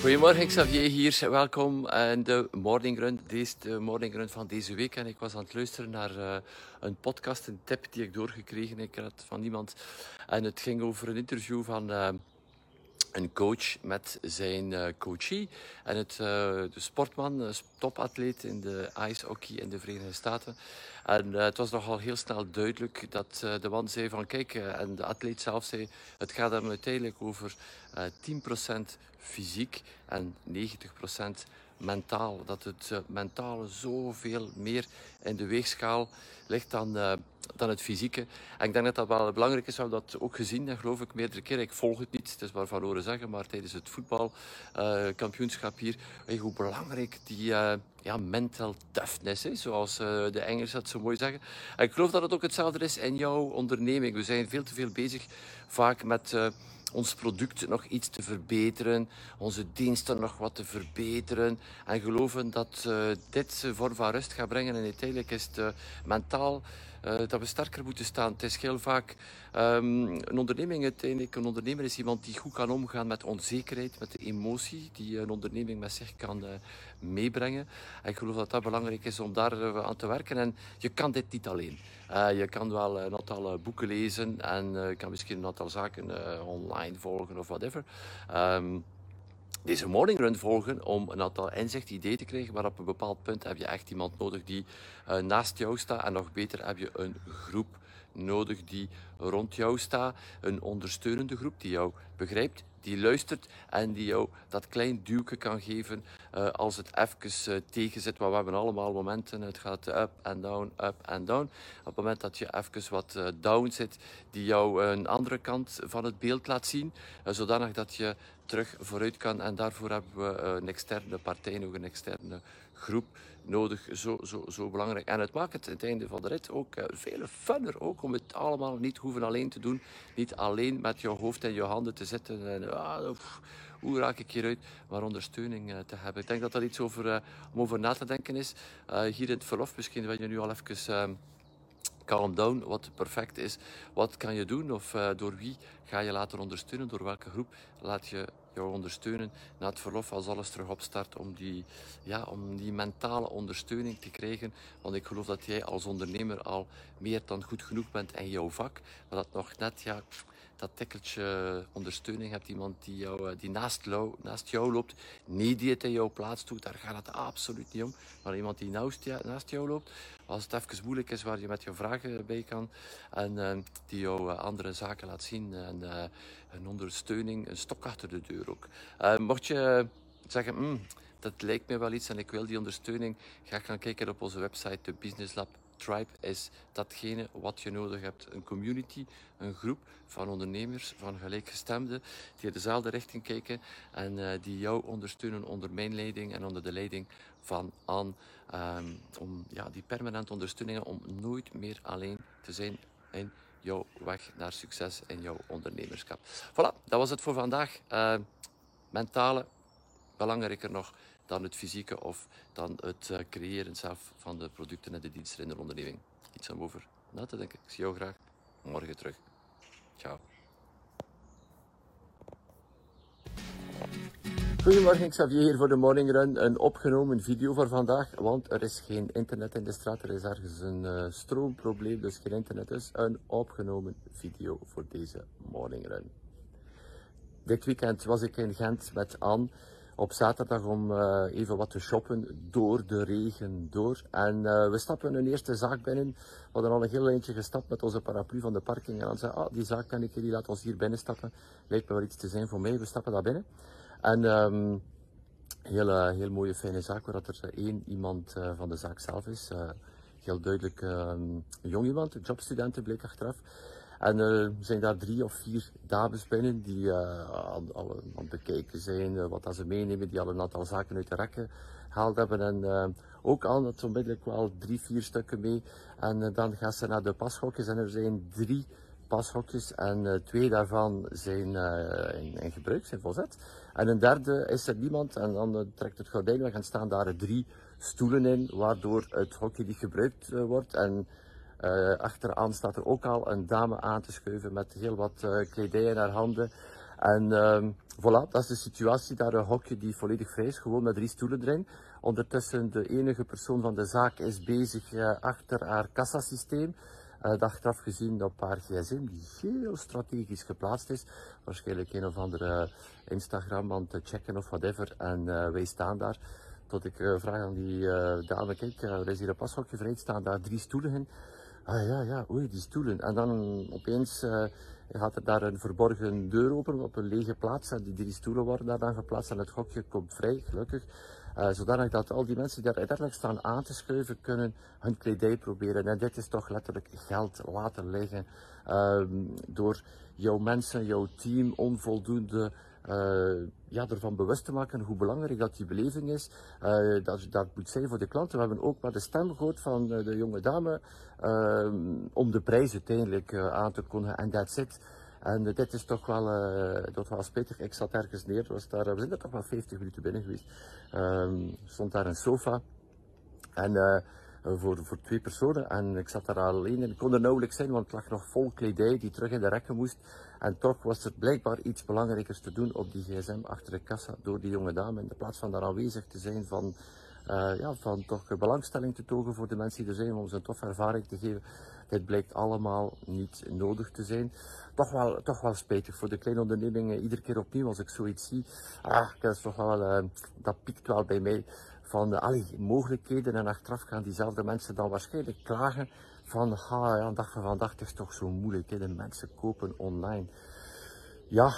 Goedemorgen, Xavier hier. Welkom in de Morning Run. Deze de Morning Run van deze week. En ik was aan het luisteren naar uh, een podcast, een tip die ik doorgekregen ik had van iemand. En het ging over een interview van uh, een coach met zijn uh, coachie. En het, de sportman, topatleet in de ice hockey in de Verenigde Staten. En het was nogal heel snel duidelijk dat de man zei van kijk, en de atleet zelf zei, het gaat er uiteindelijk over 10% fysiek en 90% mentaal. Dat het uh, mentale zoveel meer in de weegschaal ligt dan, uh, dan het fysieke. En ik denk dat dat wel belangrijk is. We hebben dat ook gezien, en geloof ik, meerdere keren. Ik volg het niet, het is maar van horen zeggen, maar tijdens het voetbalkampioenschap uh, hier, je hoe belangrijk die ja, mental toughness is, zoals de Engelsen dat zo mooi zeggen. En ik geloof dat het ook hetzelfde is in jouw onderneming. We zijn veel te veel bezig vaak met ons product nog iets te verbeteren, onze diensten nog wat te verbeteren en geloven dat uh, dit vorm van rust gaat brengen. En uiteindelijk is het uh, mentaal uh, dat we sterker moeten staan. Het is heel vaak um, een onderneming uiteindelijk. Een ondernemer is iemand die goed kan omgaan met onzekerheid, met de emotie die een onderneming met zich kan meebrengen. En ik geloof dat dat belangrijk is om daar aan te werken. En je kan dit niet alleen. Je kan wel een aantal boeken lezen en uh, kan misschien een aantal zaken online volgen of whatever. Um, deze morning run volgen om een aantal inzicht, ideeën te krijgen. Maar op een bepaald punt heb je echt iemand nodig die naast jou staat. En nog beter heb je een groep nodig die rond jou staat. Een ondersteunende groep die jou begrijpt, die luistert en die jou dat klein duwke kan geven uh, als het even uh, tegen zit. Want we hebben allemaal momenten, het gaat up en down, up en down. Op het moment dat je even wat uh, down zit, die jou een andere kant van het beeld laat zien, zodanig dat je terug vooruit kan. En daarvoor hebben we een externe partij, nog een externe groep nodig. Zo, zo, zo belangrijk. En het maakt het het einde van de rit ook veel funner. Ook om het allemaal niet hoeven alleen te doen. Niet alleen met je hoofd en je handen te zitten. En, pff, hoe raak ik hieruit? Maar ondersteuning uh, te hebben. Ik denk dat dat iets over, uh, om over na te denken is. Uh, hier in het verlof misschien, wat je nu al even calm down, wat perfect is. Wat kan je doen of door wie ga je laten ondersteunen? Door welke groep laat je jou ondersteunen na het verlof als alles terug opstart om die, ja, om die mentale ondersteuning te krijgen. Want ik geloof dat jij als ondernemer al meer dan goed genoeg bent in jouw vak. Maar dat nog net ja, dat tikkeltje ondersteuning hebt. Iemand die, jou, die naast, jou, naast jou loopt. Niet die het in jouw plaats doet, daar gaat het absoluut niet om. Maar iemand die naast, naast jou loopt. Als het even moeilijk is, waar je met je vragen bij kan. En uh, die jou uh, andere zaken laat zien. En een ondersteuning, een stok achter de deur ook. mocht je zeggen, mm, dat lijkt me wel iets en ik wil die ondersteuning. Ga gaan kijken op onze website, de Business Lab tribe is datgene wat je nodig hebt. Een community, een groep van ondernemers, van gelijkgestemden, die in dezelfde richting kijken en uh, die jou ondersteunen onder mijn leiding en onder de leiding van Anne. Um, om ja, die permanente ondersteuningen om nooit meer alleen te zijn in jouw weg naar succes in jouw ondernemerschap. Voilà, dat was het voor vandaag. Uh, mentale, belangrijker nog dan het fysieke of dan het uh, creëren zelf van de producten en de diensten in de onderneming. Iets om over na te denken. Ik zie jou graag morgen terug. Ciao. Goedemorgen, Xavier hier voor de Morning Run. Een opgenomen video voor vandaag, want er is geen internet in de straat. Er is ergens een uh, stroomprobleem, dus geen internet. Dus een opgenomen video voor deze Morning Run. Dit weekend was ik in Gent met Anne op zaterdag om uh, even wat te shoppen door de regen door. En uh, we stappen een eerste zaak binnen. We hadden al een heel eindje gestapt met onze paraplu van de parking. En dan zei ah, die zaak kan ik die laat ons hier binnen stappen. Lijkt me wel iets te zijn voor mij. We stappen daar binnen. En um, heel, heel mooie, fijne zaak, waar er één iemand van de zaak zelf is. heel duidelijk um, een jong iemand, jobstudenten bleek achteraf. En er zijn daar drie of vier dames binnen die al, al, aan bekijken zijn, wat dat ze meenemen, die al een aantal zaken uit de rekken gehaald hebben. En ook al het onmiddellijk wel drie, vier stukken mee. En dan gaan ze naar de pashokjes en er zijn drie pashokjes en twee daarvan zijn in, gebruik, zijn volzet. En een derde is er niemand en dan trekt het gordijn weg en staan daar drie stoelen in, waardoor het hokje niet gebruikt wordt. En achteraan staat er ook al een dame aan te schuiven met heel wat kledij in haar handen. En ehm, voilà, dat is de situatie. Daar een hokje die volledig vrij is, gewoon met drie stoelen erin. Ondertussen de enige persoon van de zaak is bezig achter haar kassasysteem. Uh, achteraf gezien op haar gsm, die heel strategisch geplaatst is. Waarschijnlijk een of andere Instagram aan te checken of whatever. En uh, wij staan daar. Tot ik uh, vraag aan die dame, kijk, er is hier een pashokje vrij, staan daar drie stoelen in. Ah ja, ja, oei, die stoelen. En dan opeens gaat er daar een verborgen deur open op een lege plaats. En die drie stoelen worden daar dan geplaatst en het hokje komt vrij, gelukkig. Uh, zodanig dat al die mensen die daar uiteindelijk staan aan te schuiven kunnen hun kledij proberen. En dit is toch letterlijk geld laten liggen uh, door jouw mensen, jouw team onvoldoende uh, ja, ervan bewust te maken hoe belangrijk dat die beleving is. Uh, dat, dat moet zijn voor de klanten. We hebben ook maar de stem gehoord van de jonge dame om de prijs uiteindelijk aan te kondigen. En that's it. En dit is toch wel, uh, dat was spijtig. Ik zat ergens neer, was daar, we zijn er toch wel 50 minuten binnen geweest. Um, stond daar een sofa. En voor, voor twee personen. En ik zat daar alleen en ik kon er nauwelijks zijn, want het lag nog vol kledij die terug in de rekken moest. En toch was er blijkbaar iets belangrijkers te doen op die gsm achter de kassa door die jonge dame. In plaats van daar aanwezig te zijn van uh, ja, van toch belangstelling te togen voor de mensen die er zijn, om ze een toffe ervaring te geven. Dit blijkt allemaal niet nodig te zijn. Toch wel, toch wel spijtig voor de kleine ondernemingen. Iedere keer opnieuw als ik zoiets zie, ah, dat, is wel, uh, dat piekt wel bij mij van allee, mogelijkheden. En achteraf gaan diezelfde mensen dan waarschijnlijk klagen van, ah, ja, dag van vandaag is toch zo moeilijk. Hè? De mensen kopen online. Ja,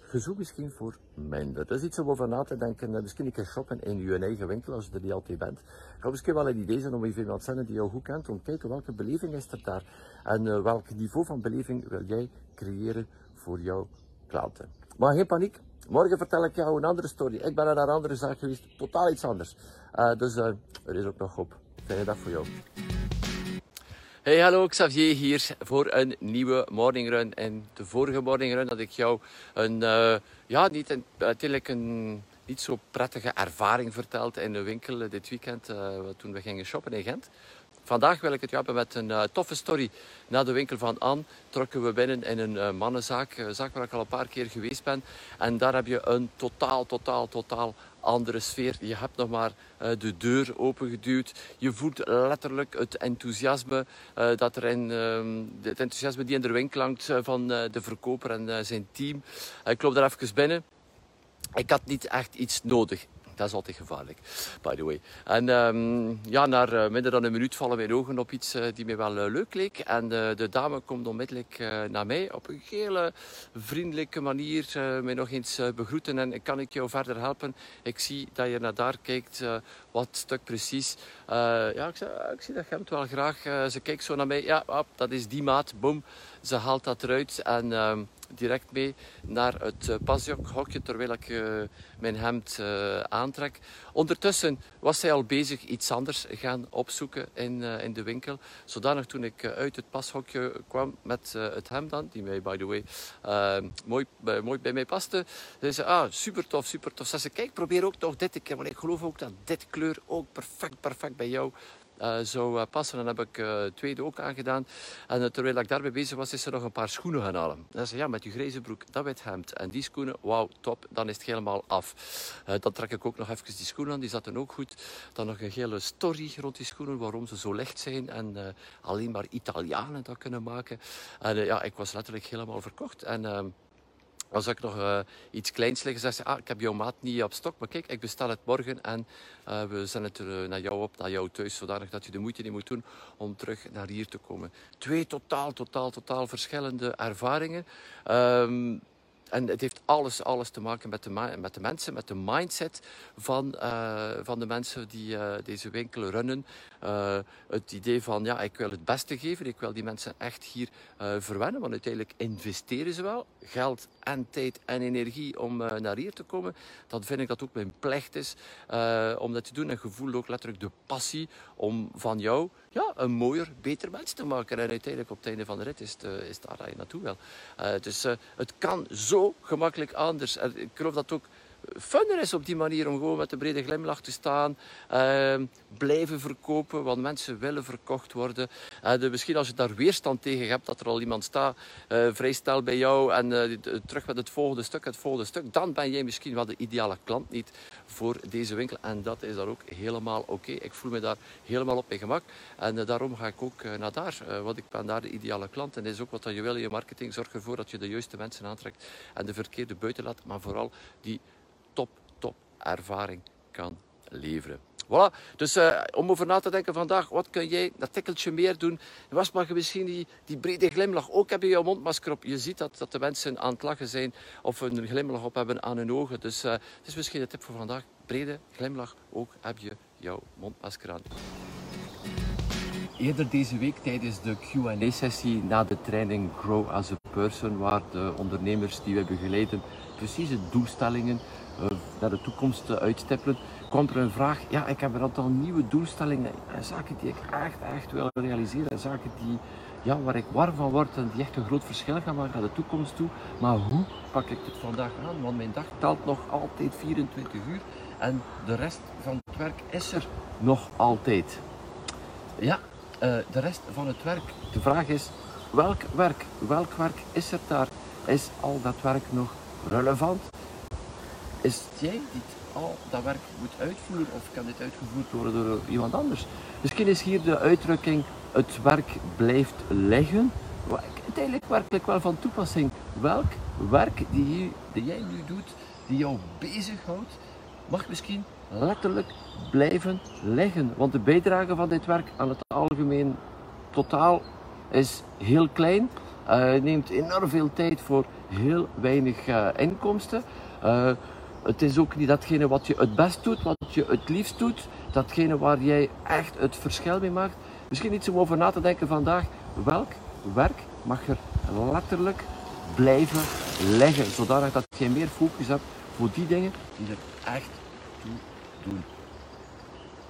gezoek misschien voor minder. Dat is iets om over na te denken. Eh, misschien een keer shoppen in je eigen winkel als je er niet altijd bent. Het misschien wel een idee zijn om even iemand te zenden die jou goed kent. Om te kijken welke beleving is er daar. En uh, welk niveau van beleving wil jij creëren voor jouw klanten. Maar geen paniek. Morgen vertel ik jou een andere story. Ik ben naar een andere zaak geweest. Totaal iets anders. Uh, dus er is ook nog hoop. Fijne dag voor jou. Hey, hallo, Xavier hier voor een nieuwe morning run. En de vorige morning run had ik jou een, uh, ja, niet uiteindelijk een niet zo prettige ervaring verteld in de winkel dit weekend uh, toen we gingen shoppen in Gent. Vandaag wil ik het hebben met een uh, toffe story. Na de winkel van Anne trokken we binnen in een uh, mannenzaak, een zaak waar ik al een paar keer geweest ben. En daar heb je een totaal, totaal, totaal andere sfeer. Je hebt nog maar de deur opengeduwd. Je voelt letterlijk het enthousiasme dat er in, uh, het enthousiasme die in de winkel hangt van de verkoper en zijn team. ik loop daar even binnen. Ik had niet echt iets nodig. Dat is altijd gevaarlijk, by the way. En um, ja, na uh, minder dan een minuut vallen mijn ogen op iets uh, die mij wel uh, leuk leek. En de dame komt onmiddellijk naar mij op een hele vriendelijke manier mij nog eens begroeten. En kan ik jou verder helpen? Ik zie dat je naar daar kijkt. wat stuk precies? ja, ik, zei, ik zie dat het wel graag. ze kijkt zo naar mij. Ja, dat is die maat. Boom. Ze haalt dat eruit en ehm, direct mee naar het uh, pasjokhokje terwijl ik uh, mijn hemd uh, aantrek. Ondertussen was zij al bezig iets anders gaan opzoeken in, in de winkel. Zodanig toen ik uit het pashokje kwam met het hemd aan, die mij by the way ehm, mooi, mooi bij mij paste, zei ze, ah, super tof, super tof. Ze zei, kijk, probeer ook nog dit keer, want ik geloof ook dat dit kleur ook perfect, perfect bij jou uh, zou uh, passen. En dan heb ik uh, tweede ook aangedaan. En terwijl ik daarbij bezig was, is er nog een paar schoenen gaan halen. En zei ja, met je grijze broek, dat wit hemd en die schoenen, wauw, top, dan is het helemaal af. dan trek ik ook nog even die schoenen aan, die zaten ook goed. Dan nog een hele story rond die schoenen, waarom ze zo licht zijn en alleen maar Italianen dat kunnen maken. En ja, ik was letterlijk helemaal verkocht. En ehm, als ik nog uh, iets kleins liggen, zeg ze, ah, ik heb jouw maat niet op stok, maar kijk, ik bestel het morgen en uh, we zenden het uh, naar jou op, naar jou thuis, zodanig dat je de moeite niet moet doen om terug naar hier te komen. Twee totaal, totaal, totaal verschillende ervaringen. Um, en het heeft alles, alles te maken met de, met de mensen, met de mindset van, van de mensen die deze winkel runnen. het idee van, ja, ik wil het beste geven, ik wil die mensen echt hier verwennen, want uiteindelijk investeren ze wel geld en tijd en energie om naar hier te komen. Dan vind ik dat ook mijn plicht is om dat te doen en gevoel ook letterlijk de passie om van jou ja, een mooier, beter mens te maken. En uiteindelijk op het einde van de rit is, het, eh, is daar dat je naartoe wil. Dus het kan zo gemakkelijk anders. En ik geloof dat ook funner is op die manier om gewoon met de brede glimlach te staan. Uh, blijven verkopen, want mensen willen verkocht worden. Uh, de, misschien als je daar weerstand tegen hebt, dat er al iemand staat, uh, vrij bij jou en terug met het volgende stuk, het volgende stuk, dan ben jij misschien wel de ideale klant niet voor deze winkel. En dat is dan ook helemaal oké. Ik voel me daar helemaal op mijn gemak. En daarom ga ik ook naar daar, want ik ben daar de ideale klant. En dat is ook wat je wil in je marketing. Zorg ervoor dat je de juiste mensen aantrekt en de verkeerde buiten laat, maar vooral die ervaring kan leveren. Voilà. Dus uh, om over na te denken vandaag, wat kun jij dat tikkeltje meer doen? Was je misschien die, die brede glimlach ook hebben je mondmasker op. Je ziet dat, dat de mensen aan het lachen zijn of een glimlach op hebben aan hun ogen. Dus uh, is misschien de tip voor vandaag. Brede glimlach, ook heb je jouw mondmasker aan. Eerder deze week tijdens de Q&A-sessie na de training Grow as a Person, waar de ondernemers die we begeleiden precieze doelstellingen uh, naar de toekomst uh, uitstippelen, kwam er een vraag. Ja, ik heb een aantal nieuwe doelstellingen en zaken die ik echt, echt wil realiseren. Zaken die, ja, waar ik warm van word en die echt een groot verschil gaan maken naar de toekomst toe. Maar hoe pak ik dit vandaag aan? Want mijn dag telt nog altijd 24 uur en de rest van het werk is er nog altijd. Ja, uh, de rest van het werk. De vraag is, welk werk, welk werk is er daar? Is al dat werk nog relevant? Is het jij die al dat werk moet uitvoeren of kan dit uitgevoerd worden door iemand anders? Misschien is hier de uitdrukking het werk blijft liggen. Uiteindelijk werkelijk wel van toepassing. Welk werk die, jij nu doet, die jou bezighoudt, mag misschien letterlijk blijven liggen. Want de bijdrage van dit werk aan het algemeen totaal is heel klein. Uh, neemt enorm veel tijd voor heel weinig uh, inkomsten. Uh, het is ook niet datgene wat je het best doet, wat je het liefst doet. Datgene waar jij echt het verschil mee maakt. Misschien iets om over na te denken vandaag. Welk werk mag er letterlijk blijven liggen, zodanig dat je meer focus hebt voor die dingen die er echt toe doen.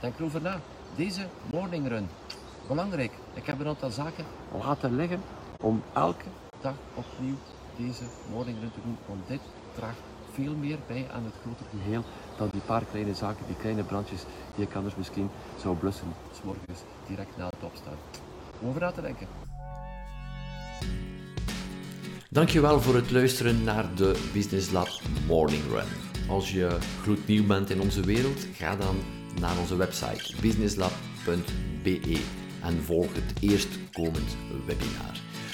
Denk erover na. Deze morning run, belangrijk. Ik heb een aantal zaken laten liggen om elke dag opnieuw deze morning run te doen. Want dit draagt veel meer bij aan het grote geheel dan die paar kleine zaken, die kleine brandjes die ik anders misschien zou blussen, s morgens direct na het opstaan. Over na te denken. Dankjewel voor het luisteren naar de Business Lab Morning Run. Als je gloednieuw bent in onze wereld, ga dan naar onze website businesslab.be en volg het eerstkomend webinar.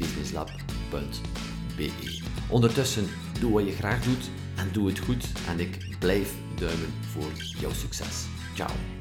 an-xavier.businesslab.be Ondertussen, doe wat je graag doet en doe het goed en ik blijf duimen voor jouw succes. Ciao.